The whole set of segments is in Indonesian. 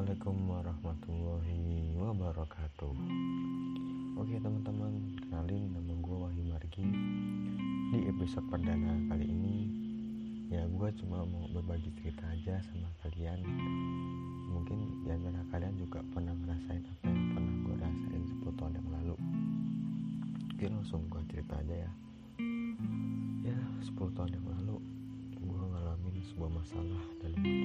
Assalamualaikum warahmatullahi wabarakatuh. Oke teman-teman, kenalin nama gue Wahyu Margi. Di episode perdana kali ini Ya gue cuma mau berbagi cerita aja sama kalian. Mungkin di antara kalian juga pernah ngerasain apa yang pernah gue rasain 10 tahun yang lalu. Oke langsung gue cerita aja ya. Ya 10 tahun yang lalu gue ngalamin sebuah masalah dalam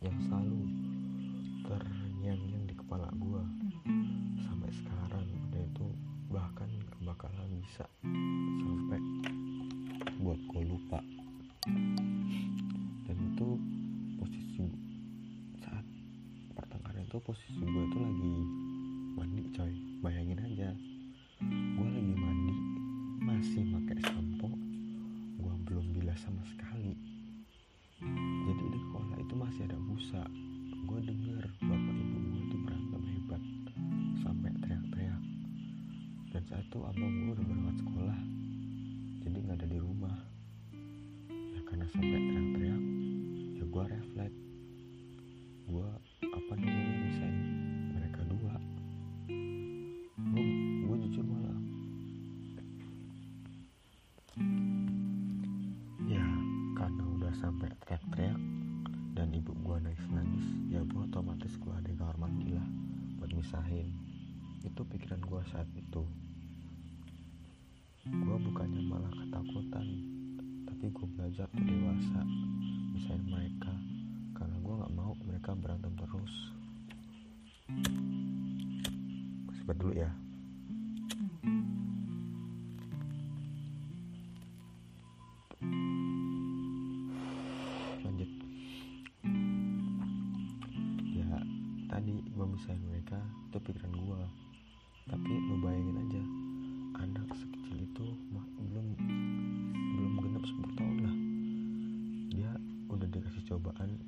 yang selalu terngiang-ngiang di kepala gua. Sampai sekarang dan itu bahkan bakalan bisa sampai buat gua lupa. Dan itu posisi saat pertengkaran itu posisi gua itu lagi mandi coy saat itu abang gua udah berangkat sekolah. Jadi nggak ada di rumah. Ya karena sampai teriak-teriak ya gua refleks ketakutan. Tapi gua belajar tuh dewasa misahin mereka. Karena gua nggak mau mereka berantem terus. Sebentar dulu ya cobaan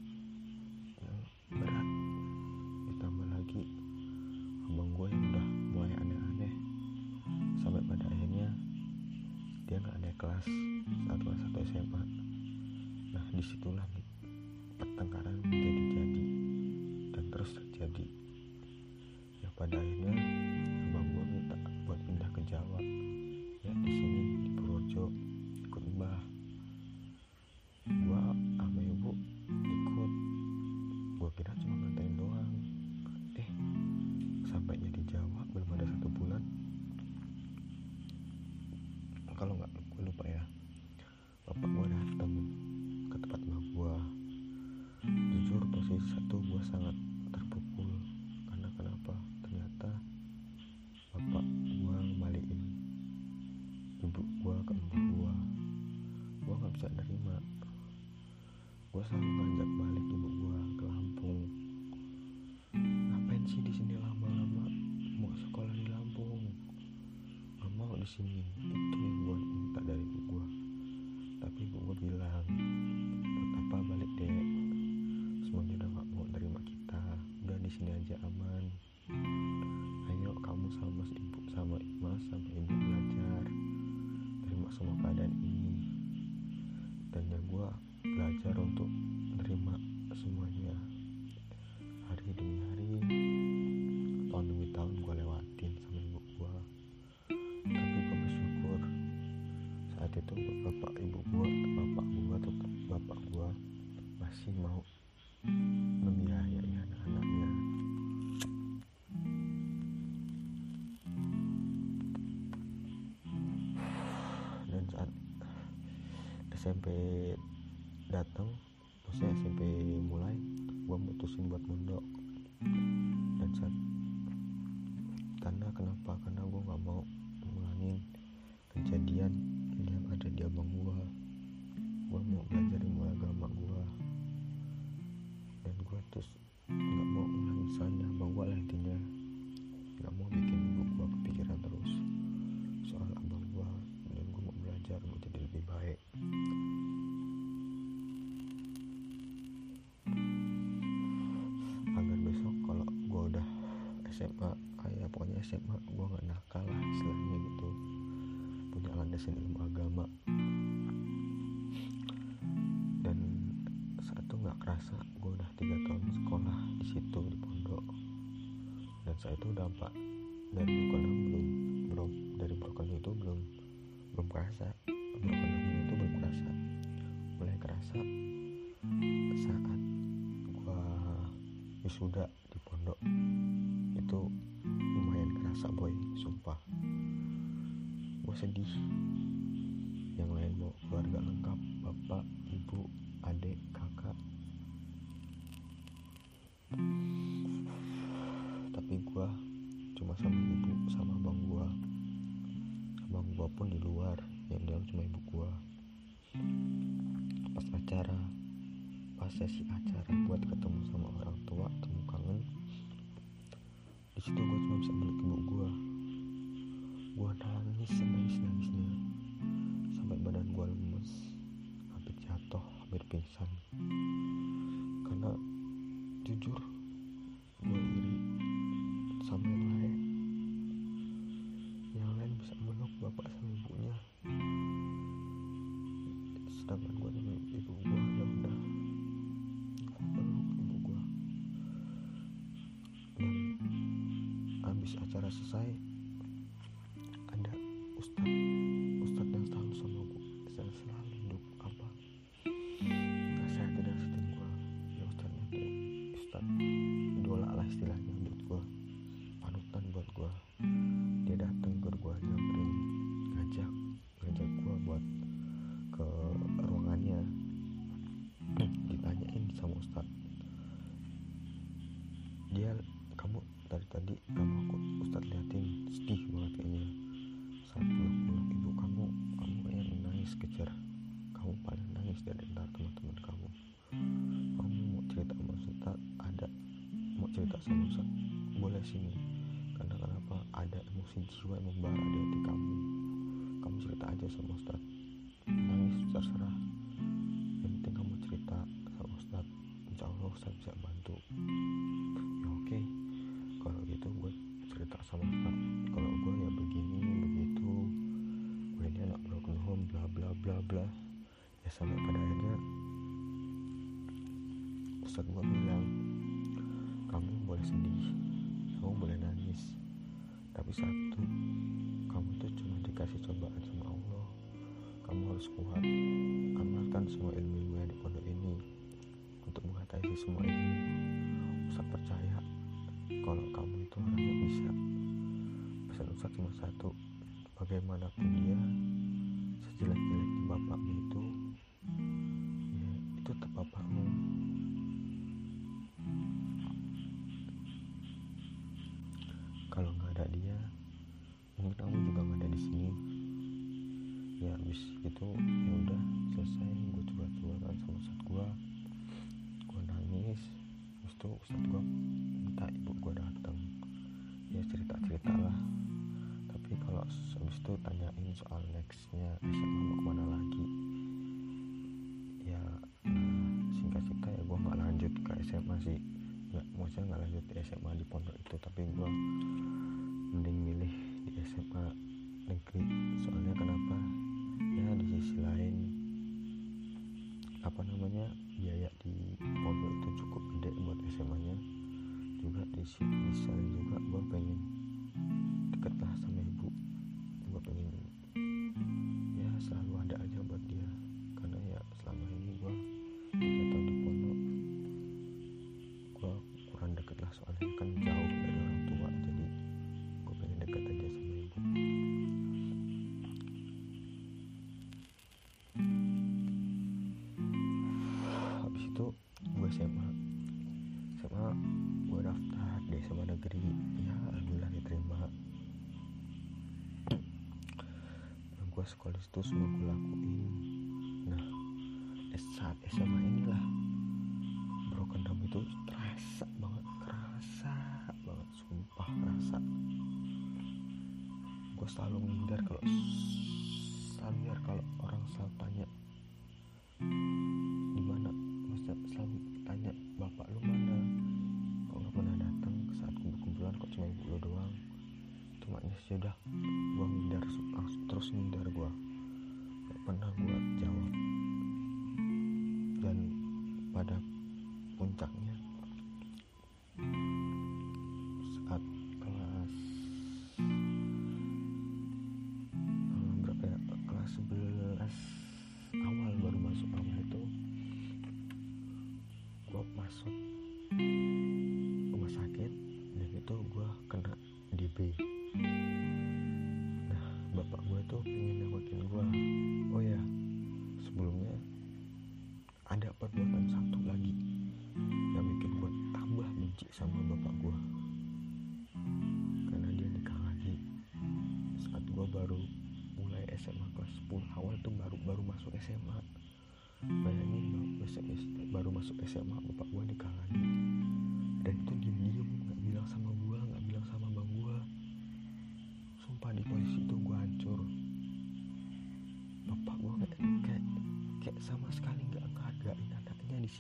di sini itu yang gua minta dari ibu gua. Tapi ibu gue bilang buat apa balik dek? Semuanya udah gak mau terima kita. Udah di sini aja aman. Ayo kamu sama mas ibu sama mas sama ibu belajar. Terima semua keadaan ini. Dan ya gue belajar untuk saat itu bapak ibu gua bapak gua atau bapak gua masih mau membiayai anak-anaknya. Dan saat SMP datang maksudnya SMP mulai gua mutusin buat mondok. Dan saat karena kenapa? Karena gua nggak mau ngulangin kejadian dari abang gua. Gua mau belajar ilmu agama gua. Dan gua terus nggak mau ngulangin sana abang gua lah intinya. Nggak mau bikin ibu gua kepikiran terus soal abang gua. Dan gua mau belajar mau jadi lebih baik. Agar besok kalau gua udah SMA ayah pokoknya SMA gua nggak nakal lah istilahnya landasan ilmu agama. Dan saat itu nggak kerasa gue udah tiga tahun sekolah di situ di pondok. Dan saat itu dampak dari broken belum belum dari broken itu belum belum kerasa. Broken itu belum kerasa. Mulai kerasa saat gue wisuda di pondok. Itu lumayan kerasa boy sumpah gue sedih. Yang lain mau keluarga lengkap bapak ibu adik kakak. Tapi gue cuma sama ibu sama abang gue abang gue pun di luar yang dalam cuma ibu gue pas acara pas sesi acara buat ketemu sama orang tua temu kangen. Di situ gue cuma bisa meluk ibu gue gue nangis nangis nangisnya sampai badan gue lemes. Hampir jatuh hampir pingsan dia kamu tadi tadi kamu aku ustad liatin sedih banget kayaknya. Saat peluk peluk ibu kamu kamu kayak nangis kejar. Kamu paling nangis dari antara teman-teman kamu. Kamu mau cerita sama ustad ada. Mau cerita sama ustad boleh sini. Karena kenapa? Ada emosi jiwa yang membara di hati kamu. Kamu cerita aja sama ustad nangis terserah. Yang penting kamu cerita sama ustad insya Allah ustad bisa bantu bla ya sampai pada akhirnya ustad gue bilang kamu boleh sedih kamu boleh nangis tapi satu kamu tuh cuma dikasih cobaan sama Allah. Kamu harus kuat amalkan semua ilmu-ilmu yang di pondok ini untuk mengatasi semua ini. Ustaz percaya kalau kamu itu orangnya bisa. Pesan Ustaz cuma satu bagaimanapun dia sejelek-jeleknya habis itu ya udah selesai. Gue coba curhat sama ustad gue gue nangis. Habis itu ustad gue minta ibu gue datang ya cerita cerita lah. Tapi kalau habis itu tanyain soal nextnya SMA mau ke mana lagi. Ya nah, singkat cerita ya gue nggak lanjut ke SMA sih. Nggak maksudnya nggak lanjut di SMA di pondok itu tapi gue mending milih di SMA negeri. Soalnya kenapa ya di sisi lain apa namanya biaya di pondok itu cukup gede buat SMA nya juga di sisi lain juga gue pengen deket lah sama ibu. Gue pengen sekolah itu semua gue lakuin. Nah saat SMA inilah. Broken home itu terasa banget kerasa banget sumpah kerasa. Gue selalu menghindar kalau selalu menghindar kalau orang selalu tanya di mana? Maksudnya selalu tanya bapak lu mana? Kok nggak pernah datang saat kumpul-kumpulan kok cuma ibu lu doang. Maknya sudah gue terus ngindar gue gak pernah gue jawab. Dan pada puncaknya saat kelas eh, berapa ya kelas 11 awal baru masuk awal itu gue masuk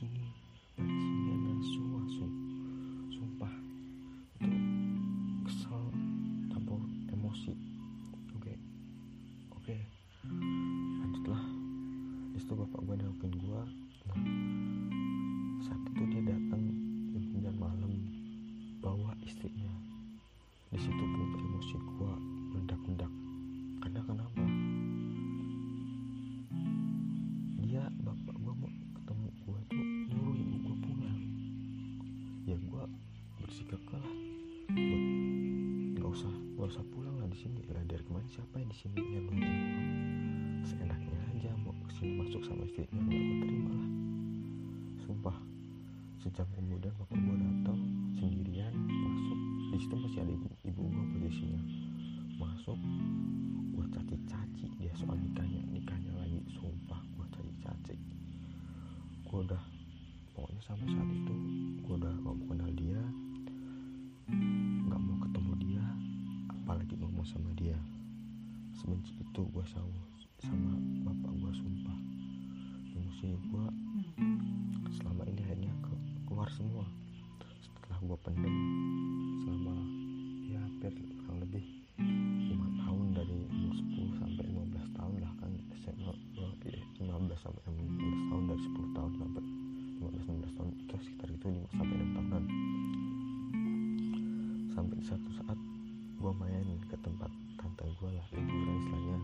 sini di sini asu sumpah. Itu kesel campur emosi. Oke. Oke. Lanjutlah. Itu bapak gue nengokin gue nah saat itu dia datang jam malam bawa istrinya. Di situ pun emosi gue meledak-ledak. Karena kenapa di sini. Lah dari kemarin siapa yang di sini yang nungguin gue seenaknya aja mau ke sini masuk sama istrinya nggak gue terima lah. Sumpah sejam kemudian bapak gue datang sendirian masuk. Di situ masih ada ibu, ibu gue posisinya. Masuk gue caci caci dia soal nikahnya nikahnya lagi. Sumpah gue caci caci gue udah pokoknya sampai saat itu gue udah gak mau kenal dia ngomong sama dia. Sebenci itu gue sama sama bapak gue sumpah. Emosi gue selama ini akhirnya ke, keluar semua. Setelah gue pendem selama ya hampir kurang lebih lima tahun dari umur 10 sampai 15 tahun lah kan SMA ya, 15 sampai 15 tahun dari 10 tahun sampai 15 16 tahun itu sekitar itu 5 sampai 6 tahunan. Sampai satu saat gue main ke tempat tante gue lah liburan istilahnya.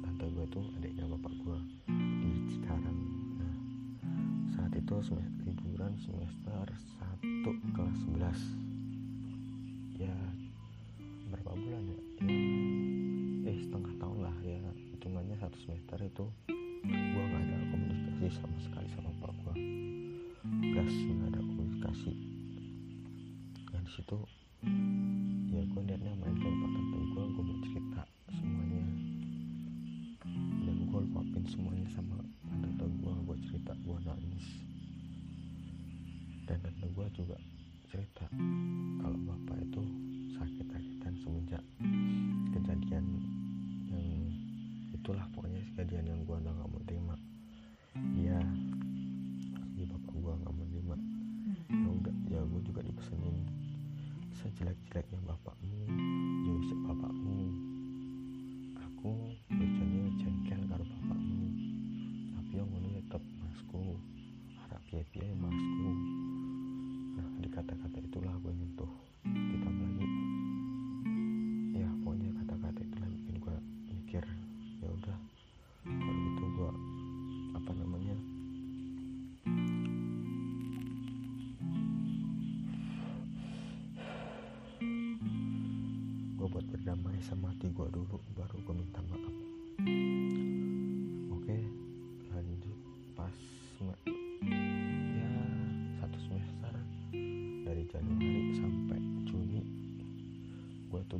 Tante gue tuh adiknya bapak gue di Cikarang. Nah saat itu semester liburan semester 1 kelas 11 ya berapa bulan ya? Ya eh setengah tahun lah ya. Hitungannya satu semester itu gue nggak ada komunikasi sama sekali sama bapak gue gas nggak ada komunikasi. Nah di situ ya gue niatnya main tempat tante gue gue mau cerita semuanya. Dan gue luapin semuanya sama tante gue gue cerita gue nangis. Dan tante gue juga cerita kalau bapak itu sakit-sakitan semenjak kejadian yang itulah pokoknya kejadian yang gue udah gak mau terima. Dia di bapak gue gak mau terima. Ya udah ya gue juga dipesenin sejelek-jeleknya bapakmu ya bapakmu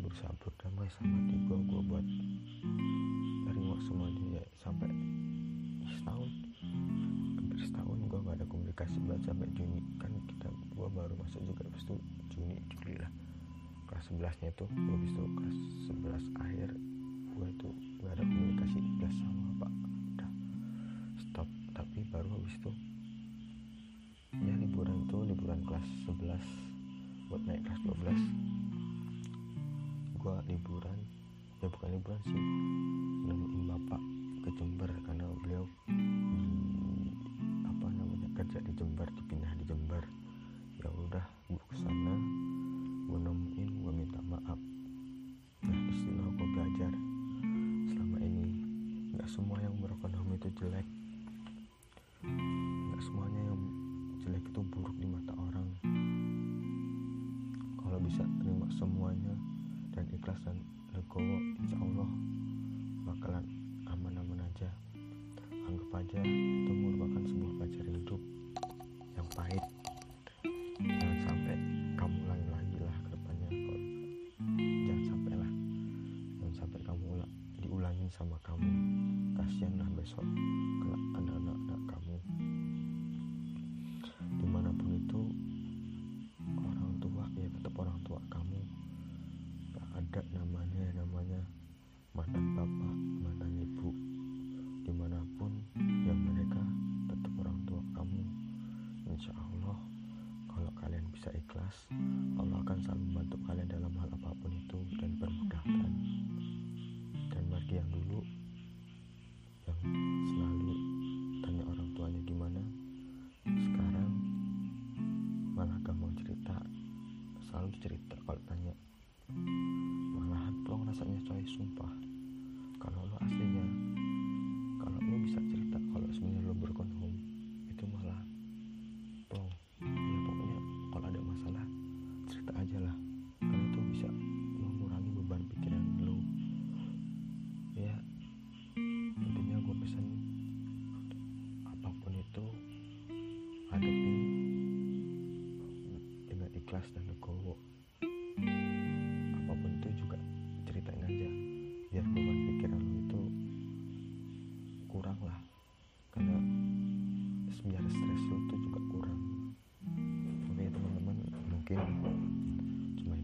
tuh berusaha berdamai sama hati gue gue buat terima semuanya ya sampai setahun. Hampir setahun gue gak ada komunikasi banget sampai Juni. Kan kita gue baru masuk juga habis itu Juni Juli lah. Kelas 11 nya tuh habis itu kelas 11 akhir gue tuh gak ada komunikasi jelas sama pak. Udah stop. Tapi baru habis itu ya liburan itu liburan kelas 11 buat naik kelas 12 gue liburan. Ya bukan liburan sih. Nemenin bapak ke Jember karena beliau di apa namanya kerja di Jember dipindah di Jember. Ya udah gue ke sana gue nemuin gue minta maaf. Nah di sinilah gue belajar selama ini nggak semua yang berekonomi itu jelek ikhlas dan legowo insya Allah bakalan aman-aman aja. Anggap aja itu merupakan sebuah pelajaran hidup yang pahit. Jangan sampai kamu ulangi lagi lah ke depannya. Jangan sampai lah. Jangan sampai kamu ulang diulangin sama kamu. Kasihan lah besok kelak anak-anak anak kamu. Di mana pun itu orang tua ya tetap orang tua kamu ada namanya namanya mantan bapak mantan ibu. Di mana pun yang mereka tetap orang tua kamu. Insya Allah kalau kalian bisa ikhlas Allah akan selalu membantu kalian dalam hal apa pun itu dan permudahkan. Dan bagi yang dulu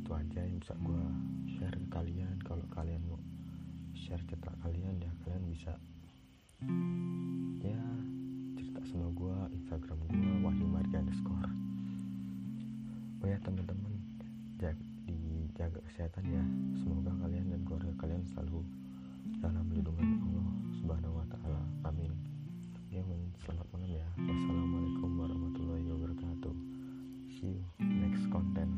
itu aja yang bisa gue share ke kalian. Kalau kalian mau share cerita kalian ya kalian bisa. Ya cerita sama gue instagram gue wahyu marga underscore. Oh ya teman-teman jaga dijaga kesehatan ya. Semoga kalian dan keluarga kalian selalu dalam lindungan Allah subhanahu wa taala. Amin. Ya selamat malam ya. Wassalamualaikum warahmatullahi wabarakatuh. See you next content.